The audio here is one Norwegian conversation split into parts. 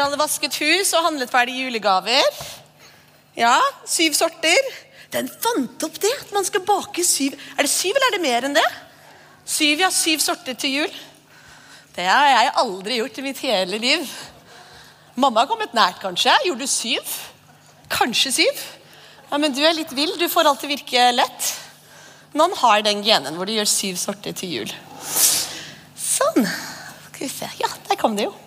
Har hadde vasket hus og handlet ferdig julegaver? Ja, syv sorter. Den fant opp det, at man skal bake syv Er det syv, eller er det mer enn det? Syv, ja. Syv sorter til jul. Det har jeg aldri gjort i mitt hele liv. Mamma har kommet nært, kanskje. Gjorde du syv? Kanskje syv? Ja, Men du er litt vill. Du får å virke lett. Noen har den genen hvor de gjør syv sorter til jul. Sånn. Skal vi se. Ja, der kom det jo.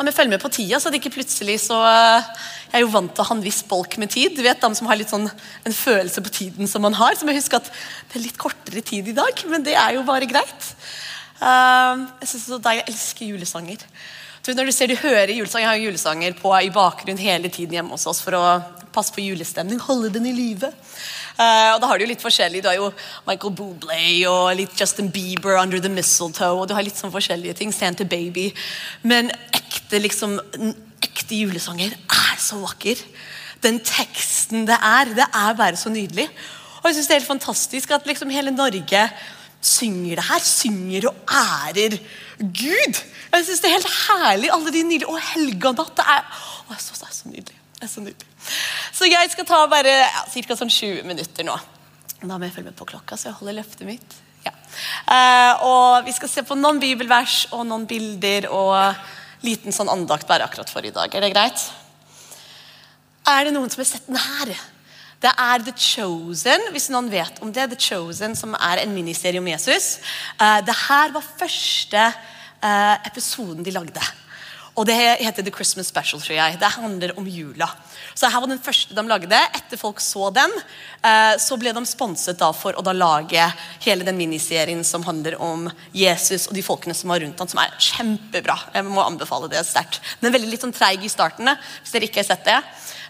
Da men vi følge med på tida, så det ikke plutselig så eh, Jeg er jo vant til å ha en viss bolk med tid. Du vet, De som har litt sånn en følelse på tiden som man har. Så må jeg huske at det er litt kortere tid i dag, men det er jo bare greit. Uh, jeg synes det er deilig, jeg elsker julesanger. Så når du ser du hører julesanger, Jeg har julesanger på i bakgrunnen hele tiden hjemme hos oss for å passe på julestemning, holde den i live. Uh, og da har Du jo litt forskjellig, du har jo Michael Bublé og litt Justin Bieber, Under the Mistletoe, og du har litt sånn forskjellige ting. Santa Baby. Men ekte liksom, ekte julesanger er så vakker. Den teksten det er, det er bare så nydelig. Og jeg synes Det er helt fantastisk at liksom hele Norge synger det her. Synger og ærer Gud. Jeg synes Det er helt herlig. alle de nydelige, Og helganatt. Det er, å, det er så nydelig. Det er så nydelig. Så jeg skal ta bare ja, ca. sånn 20 minutter nå. Da må jeg følge med på klokka, så jeg holder løftet mitt. Ja. Eh, og Vi skal se på noen bibelvers og noen bilder og liten sånn andakt bare akkurat for i dag. Er det greit? Er det noen som har sett den her? Det er The Chosen, hvis noen vet om det. The Chosen, Som er en miniserie om Jesus. Uh, det her var første uh, episoden de lagde. Og Det heter The Christmas Special. tror jeg. Det handler om jula. Så her var den første de lagde. Etter folk så den, eh, så ble de sponset da for å da lage hele den miniserien som handler om Jesus og de folkene som var rundt ham, som er kjempebra. Jeg må anbefale det sterkt. Den er veldig litt sånn treig i starten, hvis dere ikke har sett det.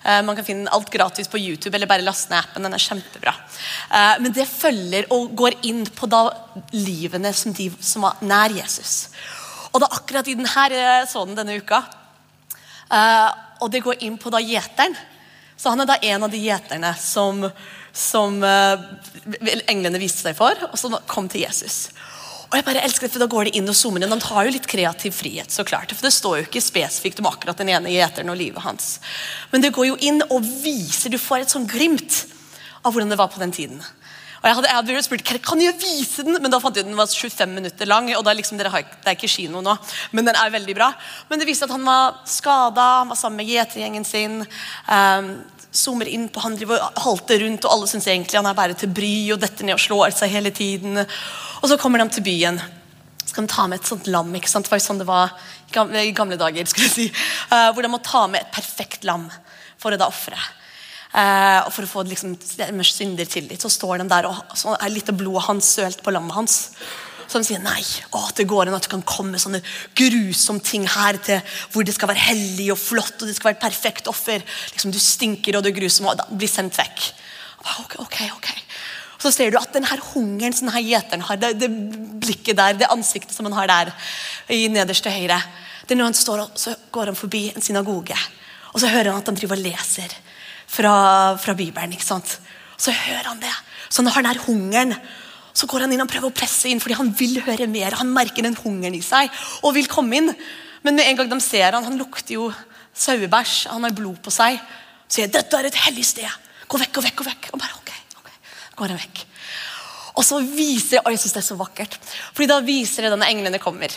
Eh, man kan finne alt gratis på YouTube eller bare laste ned appen. Den er kjempebra. Eh, men det følger og går inn på da livene som de som var nær Jesus. Og det er akkurat i denne sånn denne uka. Og det går inn på da gjeteren. Så han er da en av de gjeterne som, som englene viste seg for, og som kom til Jesus. Og jeg bare elsker det, for Da går det inn og zoomer inn. Han tar jo litt kreativ frihet. så klart, for Det står jo ikke spesifikt om akkurat den ene gjeteren og livet hans. Men det går jo inn og viser, du får et sånn glimt av hvordan det var på den tiden. Og jeg hadde, jeg hadde spurt kan jeg vise den, men da fant jeg den var 25 minutter lang. og da liksom, dere har, Det er ikke kino nå, men den er veldig bra. Men det viste at han var skada, var sammen med gjetergjengen sin. Um, zoomer inn på han driver og halter rundt, og alle syns egentlig han er bare til bry og detter ned og slår seg hele tiden. Og så kommer de til byen. Så skal de ta med et sånt lam. ikke sant? Det var jo sånn det var i gamle dager. skulle jeg si. Uh, hvor de må ta med et perfekt lam for å da ofre. Uh, og For å få liksom, synder tillit, så står de der og så er litt av blodet hans sølt på lammet hans. De sier nei, å, det går an at det kan komme sånne grusomme ting her til hvor det skal være hellig og flott og det skal være et perfekt offer. Liksom, du stinker og du er grusom og da blir sendt vekk. Ok, ok, ok. Så ser du at denne hungeren som denne gjeteren har, det, det, blikket der, det ansiktet som han har der i nederste høyre det er når han står og Så går han forbi en synagoge, og så hører han at han driver og leser fra, fra Bibelen. ikke sant? Så hører han det. Så han har den her hungeren, så går han inn og prøver å presse inn, fordi han vil høre mer. Han merker den hungeren i seg og vil komme inn. Men med en gang de ser han, han lukter jo sauebæsj, han har blod på seg, så sier dette er et hellig sted. Gå vekk, gå vekk, gå vekk. Og bare, ok, ok, går han vekk. Og så viser og jeg synes det er så vakkert, fordi da viser det denne englene kommer.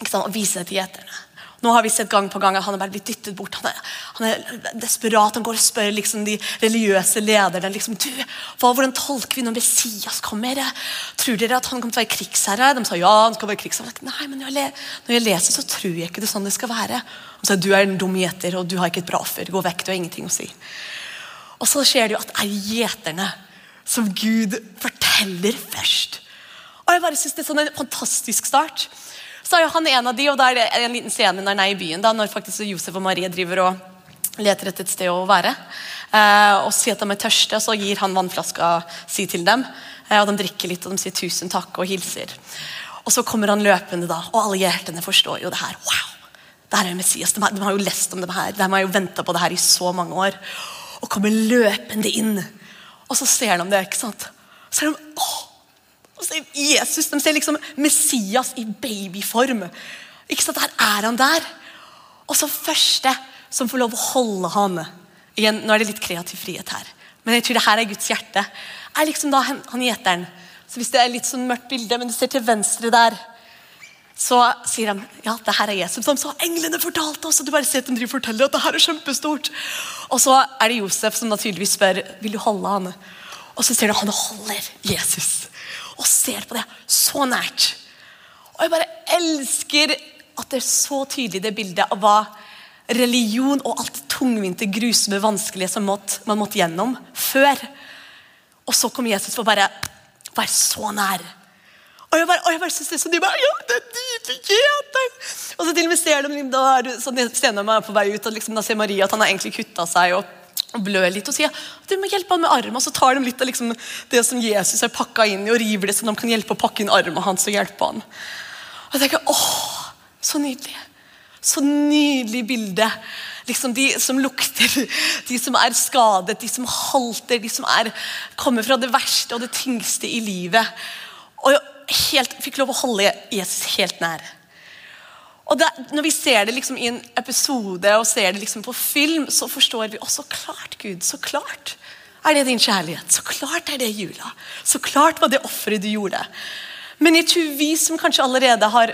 Ikke sant, og viser det til gjeterne. Nå har vi sett gang på gang at han er bare blitt dyttet bort. Han er, han er desperat. Han går og spør liksom, de religiøse lederne liksom, du, hva, hvordan tolker vi når Messias kommer. Tror dere at han kommer til å være krigsherre? De sa ja, han skal være krigsherre. Nei, men når jeg, når jeg, leser, så tror jeg ikke det er sånn det skal være. Han sa du er en dum gjeter, og du har ikke et bra offer. Gå vekk, du har ingenting å si. Og så skjer det jo at det er gjeterne som Gud forteller først. Og jeg bare synes Det er sånn en fantastisk start så er jo han en av de, og da er det en liten scene når han er i byen. da, Når faktisk Josef og Marie driver og leter etter et sted å være. Eh, og sier at de er tørste, og så gir han vannflaska si til dem. Eh, og De drikker litt, og de sier tusen takk og hilser. Og så kommer han løpende, da, og alle hjertene forstår jo det her. Wow! Det her er jo Messias. De har, de har jo lest om det her. De har jo venta på det her i så mange år. Og kommer løpende inn. Og så ser de det. ikke sant? Så er de, åh, og så Jesus, De ser liksom Messias i babyform. Ikke sant, Der er han der. Og så første som får lov å holde han Igjen, Nå er det litt kreativ frihet her, men jeg tror det her er Guds hjerte. er liksom da han, gjeteren. Så hvis det er litt sånn mørkt bilde, men du ser til venstre der, så sier han ja, det her er Jesus. Som sa englene fortalte oss, og du bare ser at de forteller at det her er kjempestort. Og så er det Josef som naturligvis spør vil du holde han. Og så ser du han holder Jesus og ser på det så nært. Og jeg bare elsker at det er så tydelig det bildet av hva religion og alt tungvinte, grusomme, vanskelige som måtte, man måtte gjennom før. Og så kom Jesus for å bare være så nær. Og jeg bare, og jeg bare synes det er så nydelig. Ja, det er nydelig! Og så til og med ser de da er du, sånn, meg på vei ut, og liksom, da ser Maria at han har egentlig kutta seg. og og blør litt og sier at du må hjelpe ham med armen. Og så tar de litt av liksom, det som Jesus har pakka inn i, og river det så de kan hjelpe å pakke inn armen hans og hjelpe han. Og jeg tenker, åh, Så nydelig. Så nydelig bilde. Liksom De som lukter, de som er skadet, de som halter, de som er, kommer fra det verste og det tyngste i livet. Og jeg helt, fikk lov å holde Jesus helt nær. Og det, Når vi ser det liksom i en episode og ser det liksom på film, så forstår vi også klart, Gud. Så klart er det din kjærlighet. Så klart er det jula. Så klart var det offeret du gjorde. Men jeg tror vi som kanskje allerede har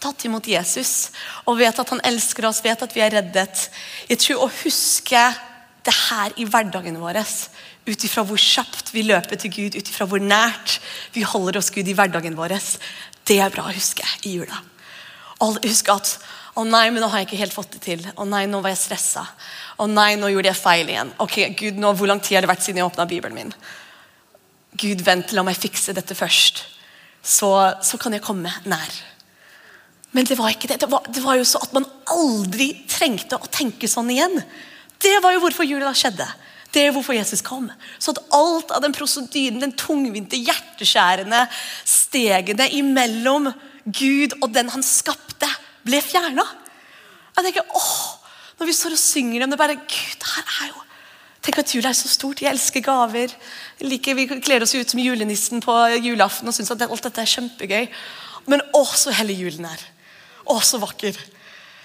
tatt imot Jesus og vet at han elsker oss, vet at vi er reddet Jeg tror å huske det her i hverdagen vår, ut ifra hvor kjapt vi løper til Gud, ut ifra hvor nært vi holder oss Gud i hverdagen vår, det er bra å huske i jula. Og husker at å nei, men nå har jeg ikke helt fått det til. Å nei, nå var jeg stressa. Å nei, nå gjorde jeg feil igjen. Ok, Gud, nå, Hvor lang tid har det vært siden jeg åpna Bibelen min? Gud, vent, la meg fikse dette først. Så, så kan jeg komme nær. Men det var ikke det. Det var, det var, jo så at man aldri trengte å tenke sånn igjen. Det var jo hvorfor jula skjedde. Det er hvorfor Jesus kom. Så at alt av den prosedyren, den tungvinte, hjerteskjærende stegene imellom Gud og den han skapte, ble fjerna. Jeg tenker, åh, Når vi står og synger dem, det bare Gud, her er jo Tenk at jula er så stort. Jeg elsker gaver. Jeg liker, vi kler oss ut som julenissen på julaften og syns at alt dette er kjempegøy. Men å, så hellig julen er. Å, så vakker.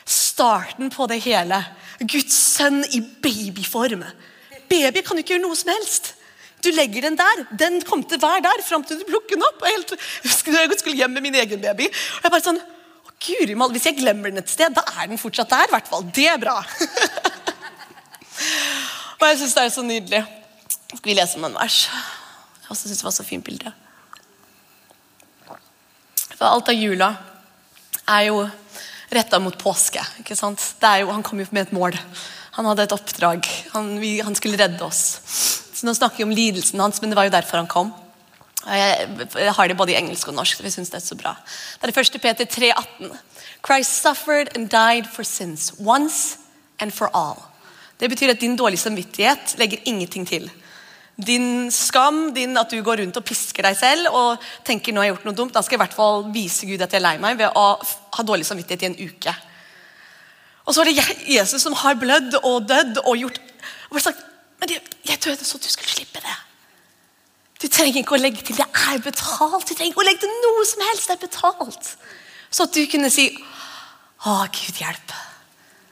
Starten på det hele. Guds sønn i babyform. Baby kan jo ikke gjøre noe som helst. Du legger den der. Den kom til å være der fram til du plukker den opp. Jeg skulle hjem med min egen baby. Og jeg bare sånn, Guri mal, Hvis jeg glemmer den et sted, da er den fortsatt der. I hvert fall. Det er bra. og jeg syns det er så nydelig. Skal vi lese om en vers? Jeg også synes det var så fint bilde. For alt av jula er jo retta mot påske. ikke sant? Jo, han kom jo med et mål. Han hadde et oppdrag. Han, vi, han, skulle redde oss. Så Nå snakker vi om lidelsen hans, men det var jo derfor han kom. Jeg, har det både i engelsk og norsk. så vi synes Det er så bra. Det er det 1. Peter 3,18. Christ suffered and died for sins, once and for all. Det betyr at din dårlige samvittighet legger ingenting til. Din skam, din at du går rundt og pisker deg selv og tenker nå har jeg gjort noe dumt, da skal jeg i hvert fall vise Gud at jeg er lei meg ved å ha dårlig samvittighet i en uke. Og så er det Jesus som har blødd og dødd og gjort og sagt, Men jeg, jeg døde så du skulle slippe det. Du trenger ikke å legge til. Det er betalt. Du trenger ikke å legge til noe som helst. Det er betalt. Så at du kunne si Å, Gud, hjelp.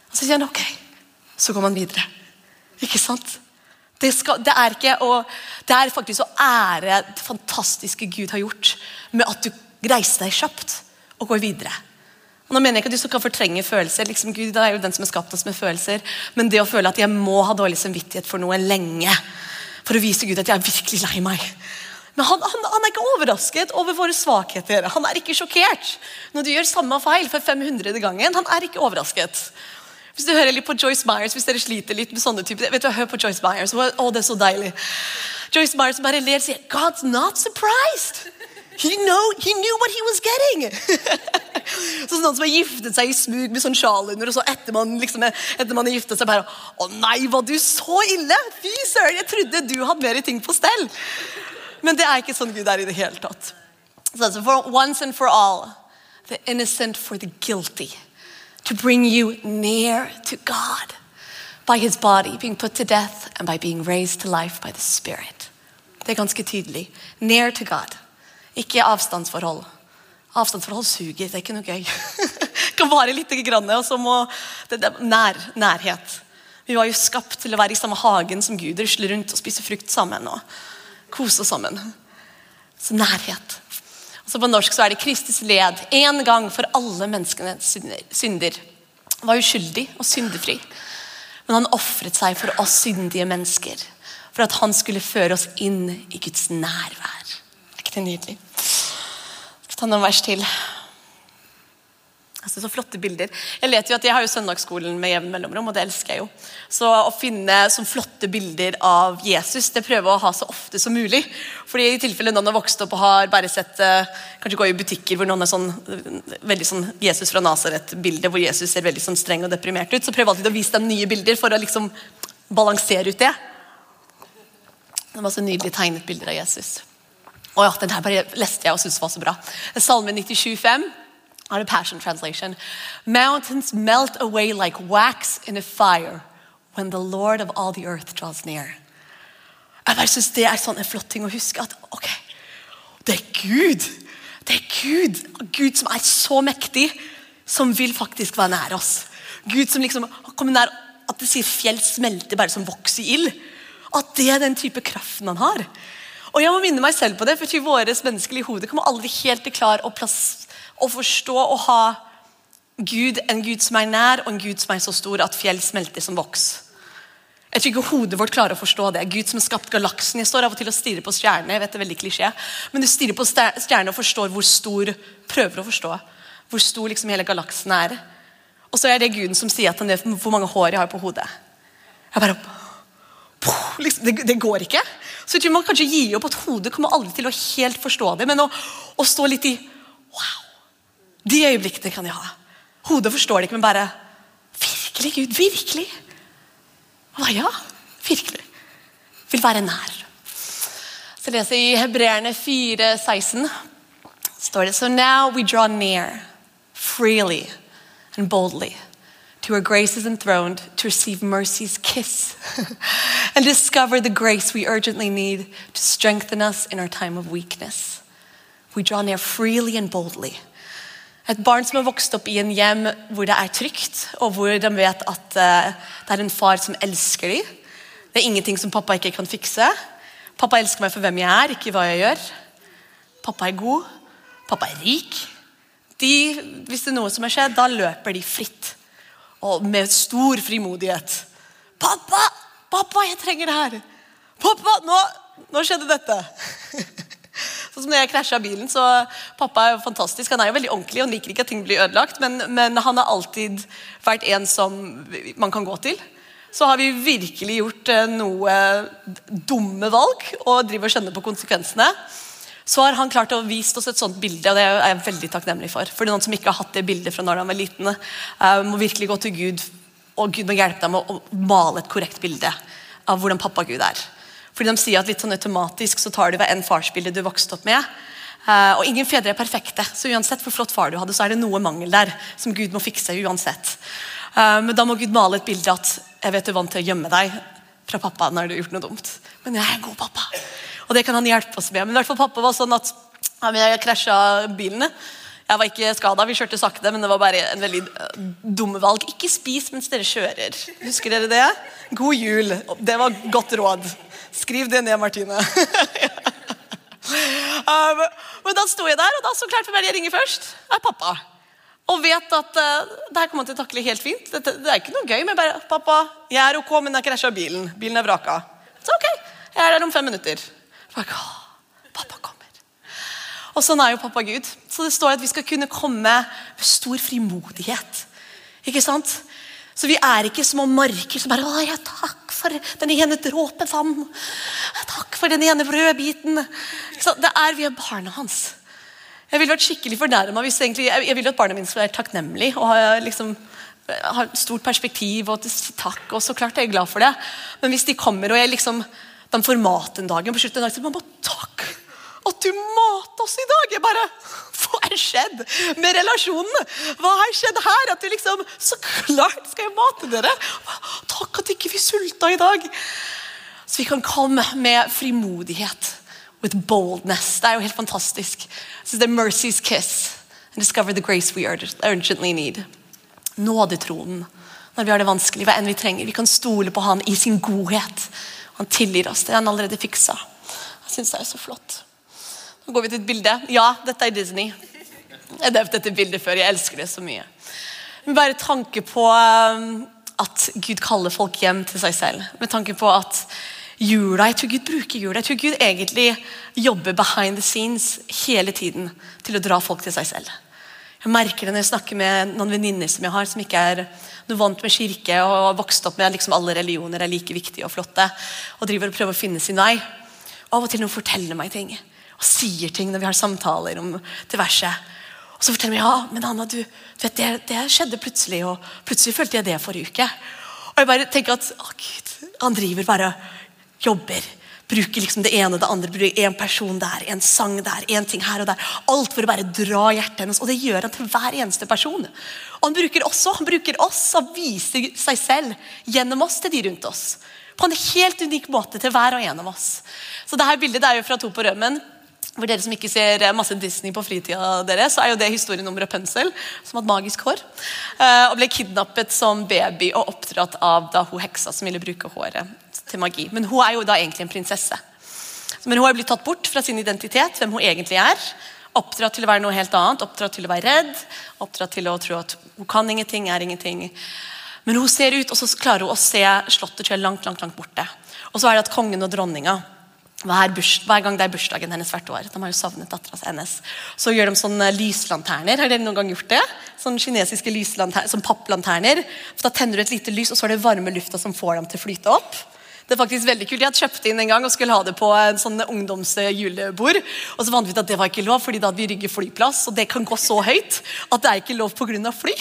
Og så sier han ok. Så går man videre. Ikke sant? Det, skal, det, er ikke å, det er faktisk å ære det fantastiske Gud har gjort, med at du reiser deg kjapt og går videre. Og nå mener jeg ikke at du skal fortrenge følelser. Liksom, Gud er jo den som har skapt oss med følelser. Men det å føle at jeg må ha dårlig samvittighet for noe lenge for å vise Gud at jeg er virkelig lei meg. Men han, han, han, er ikke overrasket over våre svakheter. Han er ikke sjokkert når du gjør samme feil for 500. gangen. Han er ikke overrasket. Hvis du hører litt på Joyce Myers, hvis dere sliter litt med sånne typer vet du, Hør på Joyce Myers. Å, det er så deilig. Joyce Myers bare ler og sier God's not surprised. He, know, he knew what he was getting. så Noen som har giftet seg i smug med sånn sjal under, og så etter man, liksom, etter man har giftet seg bare Å nei, var du så ille? Fy søren, jeg trodde du hadde mer ting på stell. Men det er ikke sånn Gud er i det hele tatt. Så altså, for once and for all, the innocent for the guilty to bring you near to God by his body being put to death and by being raised to life by the Spirit. Det er ganske tydelig. Near to God. Ikke avstandsforhold. Avstandsforhold suger. Det er ikke noe gøy. kan vare litt, grann, og så må det, det, nær, Nærhet. Vi var jo skapt til å være i samme hagen som Gud, rusle rundt og spise frukt sammen og kose oss sammen. Så nærhet. Og så På norsk så er det Kristus led én gang for alle menneskenes synder. Han Var uskyldig og syndefri. Men han ofret seg for oss syndige mennesker. For at han skulle føre oss inn i Guds nærvær. Det nydelig? Jeg skal ta noen vers til. Altså, så flotte bilder. Jeg vet jo at jeg har jo søndagsskolen med jevn mellomrom, og det elsker jeg jo. Så å finne sånn flotte bilder av Jesus det prøver jeg å ha så ofte som mulig. Fordi i tilfelle noen har vokst opp og har bare sett eh, Kanskje gå i butikker hvor noen er sånn veldig sånn Jesus fra Nasaret-bilde, hvor Jesus ser veldig sånn streng og deprimert ut, så prøver jeg alltid å vise dem nye bilder for å liksom balansere ut det. Det var så nydelig tegnet bilder av Jesus. Og ja, Den her bare leste jeg og syntes var så bra. Salme 97,5 er det Passion Translation. Mountains melt away like wax in a fire when the Lord of all the earth draws near. Jeg bare synes Det er sånn en flott ting å huske. at ok, Det er Gud! Det er Gud Gud som er så mektig, som vil faktisk være nær oss. Gud som liksom kommer nær at det sier fjell smelter bare som voks i ild. At det er den type kraften han har. Og jeg må minne meg selv på det, for våres menneskelige hode kommer aldri helt til klar å plass å forstå og ha Gud, en Gud som er nær, og en Gud som er så stor at fjell smelter som voks. Jeg tror ikke hodet vårt klarer å forstå det. Gud som har skapt galaksen. Jeg står av og til og stirrer på stjernene. jeg vet det er veldig klisjé, Men du stirrer på stjernene og forstår hvor stor prøver å forstå hvor stor liksom hele galaksen er. Og så er det Guden som sier at han vet hvor mange hår jeg har på hodet. Jeg bare, liksom, det, det, går ikke. Så jeg tror man kanskje gir opp at hodet kommer aldri til å helt forstå det. Men å, å stå litt i Wow! De øyeblikkene kan jeg ha. Hodet forstår det ikke, men bare Virkelig, Gud. Virkelig. Hva ja? Virkelig. Vil være nær. Så leser jeg i Hebreerne 4, 16, står det So now we draw near, freely and boldly, to where grace is enthroned, to receive mercy's kiss, and discover the grace we urgently need to strengthen us in our time of weakness. We draw near freely and boldly. Et barn som har vokst opp i en hjem hvor det er trygt, og hvor de vet at uh, det er en far som elsker dem. Det er ingenting som pappa ikke kan fikse. Pappa elsker meg for hvem jeg er, ikke hva jeg gjør. Pappa er god. Pappa er rik. De, hvis det er noe som har skjedd, da løper de fritt. Og med stor frimodighet. 'Pappa! Pappa, jeg trenger det her!' 'Pappa, nå, nå skjedde dette!' Sånn som når jeg krasja bilen, så Pappa er jo fantastisk. Han er jo veldig ordentlig og liker ikke at ting blir ødelagt, men, men han har alltid vært en som man kan gå til. Så har vi virkelig gjort eh, noe dumme valg og driver og skjønner på konsekvensene. Så har han klart å vise oss et sånt bilde, og det er jeg veldig takknemlig for. For noen som ikke har hatt det bildet fra når han var liten, uh, må virkelig gå til Gud, og Gud må hjelpe dem å male et korrekt bilde av hvordan pappa Gud er. Fordi de sier at litt sånn automatisk så tar du hver en farsbilde du vokste opp med. Uh, og ingen fedre er perfekte, så uansett hvor flott far du hadde, så er det noe mangel der som Gud må fikse uansett. Uh, men da må Gud male et bilde at jeg vet du er vant til å gjemme deg fra pappa når du har gjort noe dumt. Men jeg er en god pappa. Og det kan han hjelpe oss med. Men i hvert fall pappa var sånn at jeg krasja bilene. Jeg var ikke skada, vi kjørte sakte, men det var bare en veldig uh, dumme valg. Ikke spis mens dere kjører. Husker dere det? God jul. Det var godt råd. Skriv det ned, Martine. um, men da sto jeg der, og da så klart for meg jeg ringer først. er pappa. Og vet at uh, det her kommer han til å takle helt fint. Dette, det er ikke noe gøy, men bare 'Pappa, jeg er ok, men jeg krasja bilen. Bilen er vraka.' Så ok, jeg er der om fem minutter. Bare, pappa kommer. Og sånn er jo pappa Gud. Så det står at vi skal kunne komme med stor frimodighet. Ikke sant? Så vi er ikke små marker som bare 'Å, ja, takk for den ene dråpen vann'. Takk for den ene brødbiten. Så Det er Vi er barna hans. Jeg ville vært skikkelig fornærma hvis egentlig, jeg ville at barna mine skulle være takknemlige og ha, liksom, ha stort perspektiv og takk. og så klart er jeg glad for det. Men hvis de kommer og jeg liksom, de får mat en dag, og på slutten av dagen, så mamma, takk at du mater oss i dag. Jeg bare Hva har skjedd med relasjonen? Hva har skjedd her? At du liksom Så klart skal jeg mate dere! Takk at ikke vi sulta i dag. Så vi kan komme med frimodighet. With boldness. Det er jo helt fantastisk. This det the Mercy's kiss. and discover the grace we urgently need. Nådetronen når vi har det vanskelig, hva enn vi trenger. Vi kan stole på han i sin godhet. Han tilgir oss. Det han allerede fiksa. Jeg synes det er så flott. Nå går vi til et bilde. Ja, dette er Disney. Jeg har døpt dette bildet før. Jeg elsker det så mye. Bare tanke på um, at Gud kaller folk hjem til seg selv. Med tanke på at jula, Jeg tror Gud bruker jula. Jeg tror Gud egentlig jobber behind the scenes hele tiden til å dra folk til seg selv. Jeg merker det når jeg snakker med noen venninner som jeg har, som ikke er noe vant med kirke og har vokst opp med liksom alle religioner er like viktige og flotte. Og driver og prøver å finne sin vei. Av og til når hun forteller meg ting og sier ting når vi har samtaler om diverse. Og så forteller de ja, men Anna, du, du vet, det, det, skjedde plutselig, og plutselig følte jeg det forrige uke. Og jeg bare tenker at å Gud, han driver bare jobber. Bruker liksom det ene og det andre. Bruker En person der, en sang der, en ting her og der. Alt for å bare dra hjertet hennes. Og det gjør han til hver eneste person. Og han bruker også, han bruker oss og viser seg selv gjennom oss til de rundt oss. På en helt unik måte til hver og en av oss. Så dette bildet er jo fra To på rømmen. For dere som ikke ser masse Disney på fritida, dere, så er jo det historien om Rapunzel, som hadde magisk hår. Eh, og ble kidnappet som baby og oppdratt av da hun heksa som ville bruke håret til magi. Men hun er jo da egentlig en prinsesse. Men hun er blitt tatt bort fra sin identitet, hvem hun egentlig er. Oppdratt til å være noe helt annet, oppdratt til å være redd, oppdratt til å tro at hun kan ingenting, er ingenting. Men hun ser ut, og så klarer hun å se slottet langt, langt, langt borte. Og så er det at kongen og dronninga hver, hver, gang det er bursdagen hennes hvert år. De har jo savnet dattera hennes. Så gjør de sånne lyslanterner. Har dere noen gang gjort det? Sånne kinesiske lyslanterner, sånn papplanterner. For Da tenner du et lite lys, og så er det varme lufta som får dem til å flyte opp. Det er faktisk veldig kult. Jeg hadde kjøpt inn en gang og skulle ha det på en sånn ungdomsjulebord. Og så fant vi ut at det var ikke lov, fordi da hadde vi Rygge flyplass, og det kan gå så høyt at det er ikke lov pga. fly.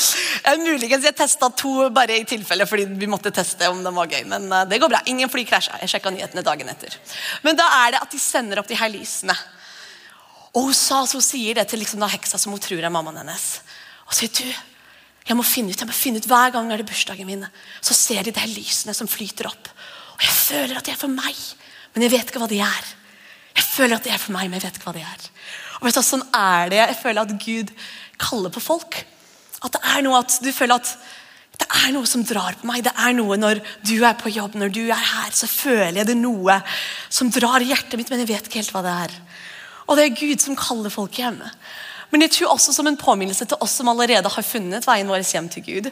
Muligens jeg testa to bare i tilfelle fordi vi måtte teste om den var gøy. Men eh, det går bra. Ingen fly krasja. Jeg sjekka nyhetene dagen etter. Men da er det at de sender opp de her lysene. Og hun sa, så sier det til liksom heksa som hun tror er mammaen hennes. Og sier du, jeg må finne ut, jeg må finne ut Hver gang er det bursdagen min, så ser de de her lysene som flyter opp. Og jeg føler at de er for meg, men jeg vet ikke hva de er. Jeg føler at de er for meg, men jeg vet ikke hva de er. Og vet du, Sånn er det. Jeg føler at Gud kaller på folk. At det er noe at du føler at det er noe som drar på meg. Det er noe Når du er på jobb, når du er her, så føler jeg det noe som drar i hjertet mitt, men jeg vet ikke helt hva det er. Og det er Gud som kaller folk hjemme. Men jeg tror også som en påminnelse til oss som allerede har funnet veien vår hjem til Gud,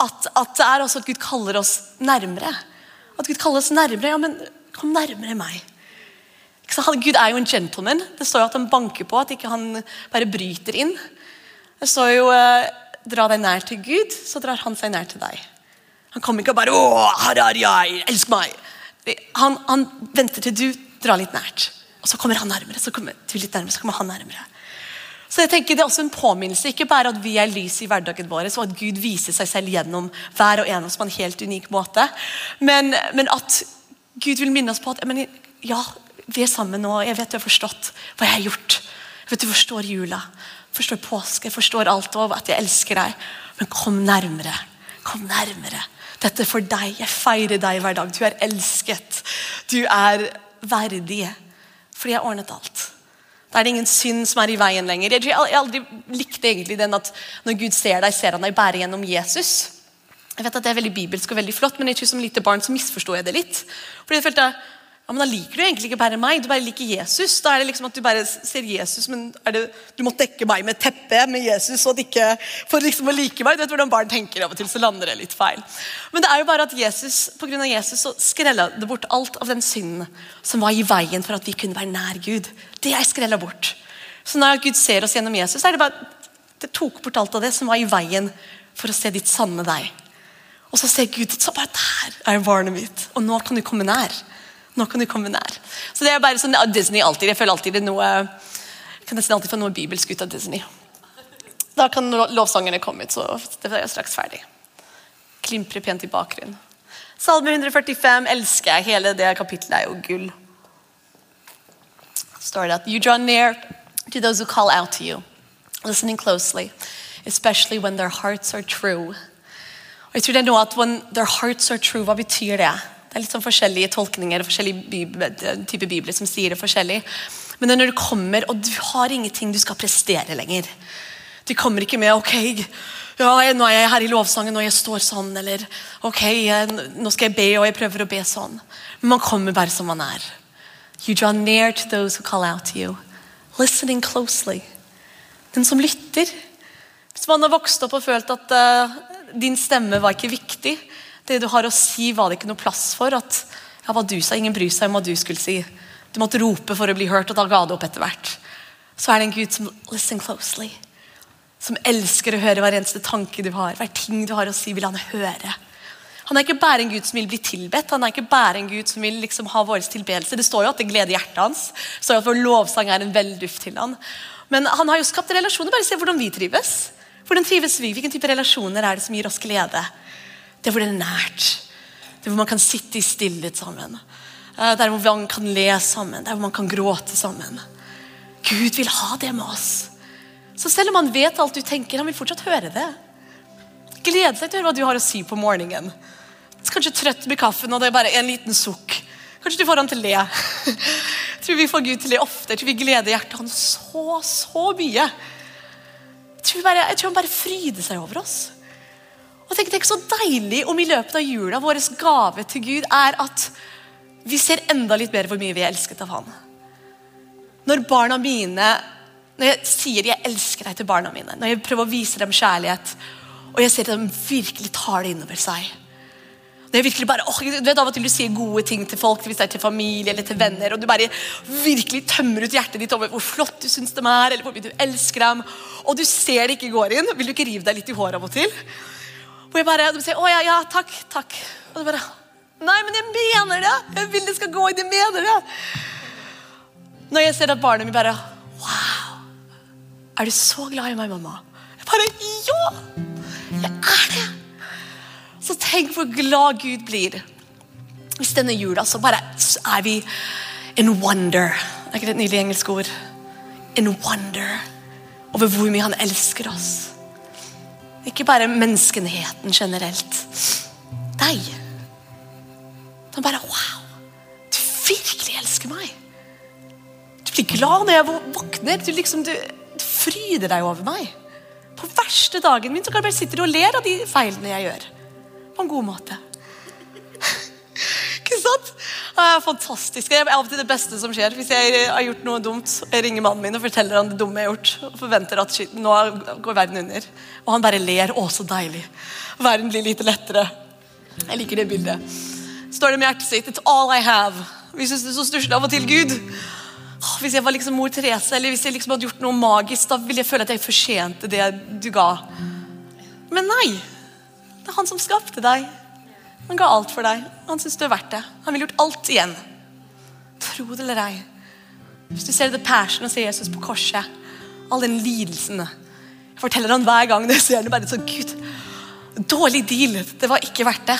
at, at det er også at Gud kaller oss nærmere. At Gud kaller oss nærmere. Ja, men kom nærmere meg. Gud er jo en gentleman. Det står jo at han banker på, at ikke han bare bryter inn. Det står jo eh, dra deg nær til Gud, så drar han seg nær til deg. Han kommer ikke og bare 'Å, her er jeg, elsk meg'. Han, han, venter til du drar litt nært. Og så kommer han nærmere, så kommer du litt nærmere, så kommer han nærmere. Så jeg tenker Det er også en påminnelse, ikke bare at vi er lys i hverdagen vår, og at Gud viser seg selv gjennom hver og en av oss på en helt unik måte, men, men at Gud vil minne oss på at mener, ja, vi er sammen nå, jeg vet du har forstått hva jeg har gjort. Jeg vet Du forstår jula forstår påske, jeg forstår alt og at jeg elsker deg. Men kom nærmere. Kom nærmere. Dette er for deg. Jeg feirer deg hver dag. Du er elsket. Du er verdig. Fordi jeg har ordnet alt. Da er det ingen synd som er i veien lenger. Jeg jeg aldri likte egentlig den at når Gud ser deg, ser han deg bære gjennom Jesus. Jeg vet at Det er veldig bibelsk og veldig flott, men jeg tror som lite barn så misforsto jeg det litt. Fordi jeg følte ja, men Da liker du egentlig ikke bare meg, du bare liker Jesus. Da er det liksom at Du bare ser Jesus, men det, du må dekke meg med teppe med Jesus og ikke, for liksom å like meg. Du vet hvordan barn tenker av og til, så lander det litt feil. Men det er jo bare at Jesus, på grunn av Jesus så skrella det bort alt av den synden som var i veien for at vi kunne være nær Gud. Det er skrella bort. Så når Gud ser oss gjennom Jesus, så er det bare det tok bort alt av det som var i veien for å se ditt sanne deg. Og så ser Gud så bare der er barnet mitt, og nå kan du komme nær. Nå kan du komme nær. Så det er bare sånn Disney alltid. Jeg føler alltid det er noe jeg kan nesten alltid få noe bibelsk ut av Disney. Da kan lovsangerne komme ut, så det er jeg straks ferdig. Klimprer pent i bakgrunnen. Salme 145 elsker jeg. Hele det kapittelet er jo gull. står det at You draw near to those who call out to you, listening closely, especially when their hearts are true. Og jeg tror det er noe at when their hearts are true, Hva betyr det? Det er litt sånn forskjellige tolkninger forskjellige type bibler som sier det forskjellig. Men det er når du kommer, og du har ingenting du skal prestere lenger. Du kommer ikke med ok, ja, nå er jeg her i lovsangen og jeg står sånn, eller ok, nå skal jeg be, og jeg prøver å be sånn. Men man kommer bare som man er. You draw near to those who call out to you. Listening closely. Den som lytter. Hvis man har vokst opp og følt at uh, din stemme var ikke viktig, det du har å si, var det ikke noe plass for. At ja, hva du sa, ingen bryr seg om hva du skulle si. Du måtte rope for å bli hørt, og da ga det opp etter hvert. Så er det en Gud som listen closely. Som elsker å høre hver eneste tanke du har. Hver ting du har å si, vil han høre. Han er ikke bare en Gud som vil bli tilbedt, han er ikke bare en Gud som vil liksom ha vår tilbedelse. Det står jo at det gleder hjertet hans. Det står jo at vår lovsang er en velduft til han. Men han har jo skapt relasjoner. Bare se hvordan vi trives. Hvordan trives vi? Hvilken type relasjoner er det som gir oss glede? Det er hvor det er nært. Det er hvor man kan sitte i stillhet sammen. Det er hvor man kan le sammen. Det er hvor man kan gråte sammen. Gud vil ha det med oss. Så selv om han vet alt du tenker, han vil fortsatt høre det. Glede seg til å høre hva du har å si på morgenen. Kanskje trøtt med kaffen, og det er bare en liten sukk. Kanskje du får han til å le. Jeg tror vi får Gud til å le ofte. Jeg tror vi gleder hjertet hans så, så mye. Jeg tror, bare, jeg tror han bare fryder seg over oss. Og tenk, tenk så deilig om i løpet av jula vår gave til Gud er at vi ser enda litt mer hvor mye vi er elsket av han. Når barna mine når jeg sier jeg elsker deg til barna mine, når jeg prøver å vise dem kjærlighet, og jeg ser at de virkelig tar det innover seg når jeg virkelig bare, åh, du vet Av og til du sier gode ting til folk, hvis det er til familie eller til venner, og du bare virkelig tømmer ut hjertet ditt over hvor flott du syns dem er, eller hvor mye du elsker dem, og du ser det ikke går inn. Vil du ikke rive deg litt i håret av og til? Og jeg bare, De sier 'Å ja, ja, takk, takk'. Og du bare 'Nei, men jeg mener det! Jeg vil det skal gå. Jeg mener det!' Når jeg ser at barnet mitt bare 'Wow! Er du så glad i meg, mamma?' Jeg bare 'Ja! Jeg er det!' Så tenk hvor glad Gud blir. Hvis denne jula så bare er vi in wonder. Er ikke det et nydelig engelsk ord? In wonder over hvor mye han elsker oss. Ikke bare menneskenheten generelt. Deg. Han bare Wow! Du virkelig elsker meg. Du blir glad når jeg våkner. Du liksom, du, fryder deg over meg. På verste dagen min så kan du bare sitte og ler av de feilene jeg gjør. På en god måte. Ikke sant? Det er fantastisk. Det er av det beste som skjer. Hvis jeg har gjort noe dumt, jeg ringer mannen min og forteller han det dumme jeg har gjort, og forventer at nå går verden under. Og han bare ler. Å, så deilig. Verden blir litt lettere. Jeg liker det bildet. Står det med hjertet sitt. It's all I have. Vi syns det er så stusslig av og til, Gud. Hvis jeg var liksom mor Therese, eller hvis jeg liksom hadde gjort noe magisk, da ville jeg føle at jeg fortjente det du ga. Men nei. Det er han som skapte deg. Han ga alt for deg. Han syns du er verdt det. Han ville gjort alt igjen. Tro det eller ei. Hvis du ser The Passion og ser Jesus på korset, all den lidelsen Jeg forteller han hver gang jeg ser han bare sånn Gud, dårlig deal. Det var ikke verdt det.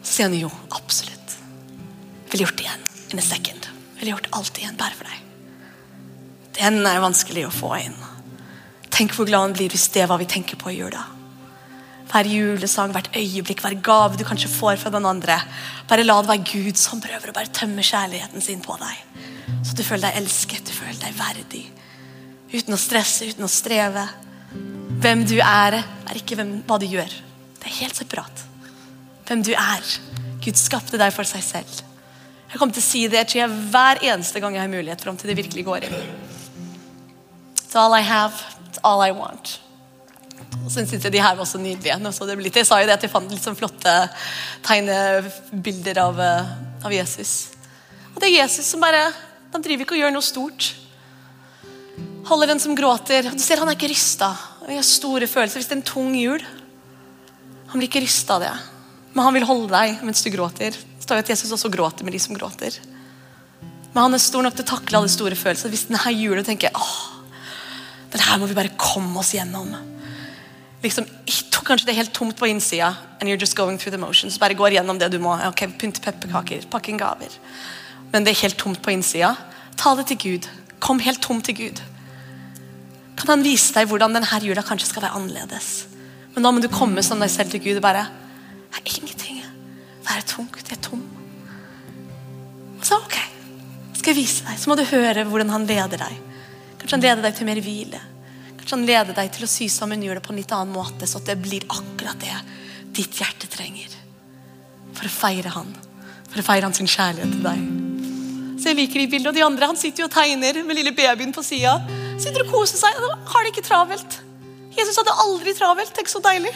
Så sier han jo, absolutt. Ville gjort det igjen. In a second ville gjort alt igjen bare for deg. Den er vanskelig å få inn. Tenk hvor glad han blir hvis det er hva vi tenker på å gjøre jula. Hver julesang, hvert øyeblikk, hver gave du kanskje får fra den andre. Bare la det være Gud som prøver å bare tømme kjærligheten sin på deg. Så du føler deg elsket, du føler deg verdig. Uten å stresse, uten å streve. Hvem du er, er ikke hvem, hva du gjør. Det er helt separat. Hvem du er. Gud skapte deg for seg selv. Jeg kommer til å si det til jeg, hver eneste gang jeg har mulighet fram til det virkelig går inn. It's all I have, it's all I want. Og så syns jeg de her var så nydelige. Jeg sa jo det at jeg fant litt sånn flotte tegnebilder av, eh, av, Jesus. Og det er Jesus som bare Han driver ikke og gjør noe stort. Holder den som gråter. Du ser Han er ikke rysta. Han har store følelser. Hvis det er en tung jul Han blir ikke rysta av det. Men han vil holde deg mens du gråter Det står jo at Jesus også gråter med de som gråter. Men han er stor nok til å takle alle store følelser. Hvis denne julen tenker åh, den her må vi bare komme oss gjennom. Liksom, kanskje det er helt tomt på innsida, and you're just going through the motions. Bare går gjennom det du må. ok, Pynte pepperkaker, pakke inn gaver. Men det er helt tomt på innsida. Ta det til Gud. Kom helt tom til Gud. Kan han vise deg hvordan denne jula kanskje skal være annerledes? Men da må du komme som deg selv til Gud og bare Det er ingenting være tungt. Jeg er tom. Og så ok, skal jeg vise deg. Så må du høre hvordan han leder deg. Kanskje han leder deg til mer hvile. Kanskje han leder deg til å sy sammen hjulet på en litt annen måte, så det blir akkurat det ditt hjerte trenger. For å feire han. For å feire hans kjærlighet til deg. Så jeg liker de bildene. Og de andre han sitter jo og tegner med lille babyen på sida. Sitter og koser seg. Har det ikke travelt. Jesus hadde aldri travelt. Tenk så deilig.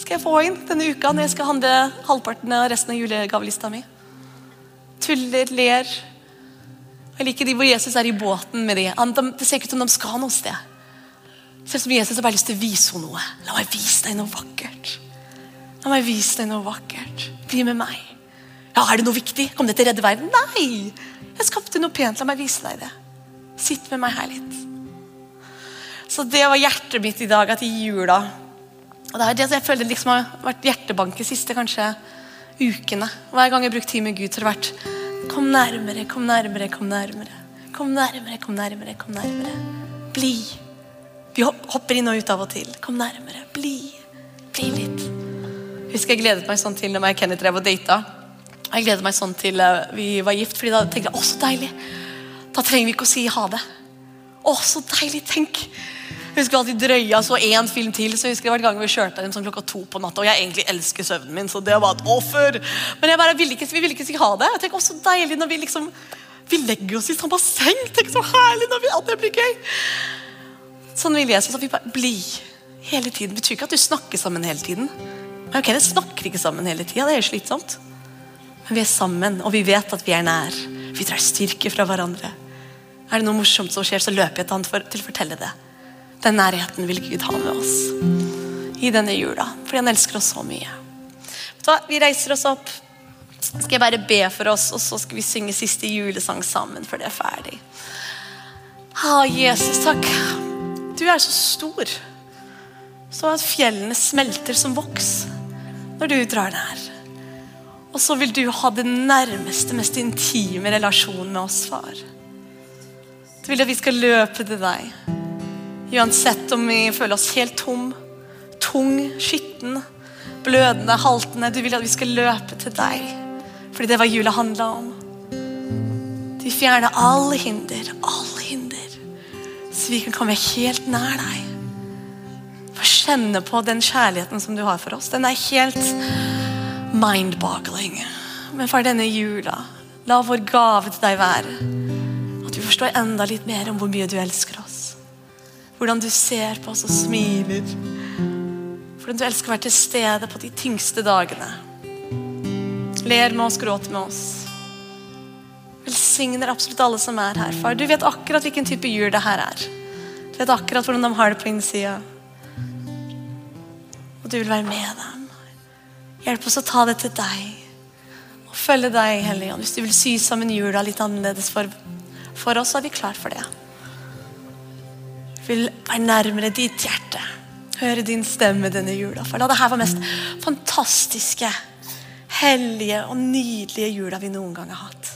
Skal jeg få inn denne uka når jeg skal handle halvparten av resten av julegavelista mi. Tuller, ler. Jeg liker de hvor Jesus er i båten med de. Det ser ikke ut som de skal noe sted. Selv som Jesus har bare lyst til å vise henne noe. La meg vise deg noe vakkert. La meg vise deg noe vakkert. Bli med meg. Ja, Er det noe viktig? Kom det til å redde verden? Nei! Jeg skapte noe pent. La meg vise deg det. Sitt med meg her litt. Så det var hjertet mitt i dag, at i jula Og det er det jeg føler liksom har vært hjertebank de siste kanskje ukene. Hver gang jeg har brukt tid med Gud, så har det vært Kom nærmere, kom nærmere, kom nærmere. Kom nærmere, kom nærmere, kom nærmere. Bli. Vi hopper inn og ut av og til. Kom nærmere. Bli. Bli litt. Husker jeg gledet meg sånn til når jeg og Kenneth drev og data. Jeg gledet meg sånn til uh, vi var gift, fordi da tenkte jeg å, så deilig. Da trenger vi ikke å si ha det. Å, så deilig. Tenk. Jeg husker alltid drøya så én film til. så jeg husker det var en gang Vi kjørte den sånn klokka to på natta, og jeg egentlig elsker søvnen min. så det var et offer. Men jeg bare ville ikke, vi ville ikke si ha det. Jeg tenker, å, så deilig når vi liksom vi legger oss i samme basseng. Tenk så herlig når vi, at det blir gøy. Sånn vil Jesus at vi bare blir hele tiden. Det betyr ikke at du snakker sammen hele tiden. Men ok, det snakker ikke sammen hele tida. Det er slitsomt. Men vi er sammen, og vi vet at vi er nær. Vi drar styrke fra hverandre. Er det noe morsomt som skjer, så løper jeg til han for, til å fortelle det. Den nærheten vil Gud ha med oss i denne jula. Fordi han elsker oss så mye. Vi reiser oss opp. Skal jeg bare be for oss, og så skal vi synge siste julesang sammen, for det er ferdig. Ha, Jesus, takk. Du er så stor. Så at fjellene smelter som voks når du drar nær. Og så vil du ha den nærmeste, mest intime relasjonen med oss, far. Du vil at vi skal løpe til deg. Uansett om vi føler oss helt tom, tung, skitten, blødende, haltende. Du vil at vi skal løpe til deg. Fordi det var jula handla om. De fjerner alle hinder, alle så vi kan komme helt nær deg. Få kjenne på den kjærligheten som du har for oss. Den er helt mind-boggling. Men for denne jula, la vår gave til deg være at vi forstår enda litt mer om hvor mye du elsker oss. Hvordan du ser på oss og smiler. Hvordan du elsker å være til stede på de tyngste dagene. Ler med oss, gråter med oss velsigner absolutt alle som er her, far. Du vet akkurat hvilken type jul det her er. Du vet akkurat hvordan de har det på innsida. Og du vil være med dem. Hjelp oss å ta det til deg. Og følge deg, Hellige Hvis du vil sy sammen jula litt annerledes for, for oss, så er vi klar for det. Vi vil være nærmere ditt hjerte. Høre din stemme denne jula. For da det her var mest fantastiske, hellige og nydelige jula vi noen gang har hatt.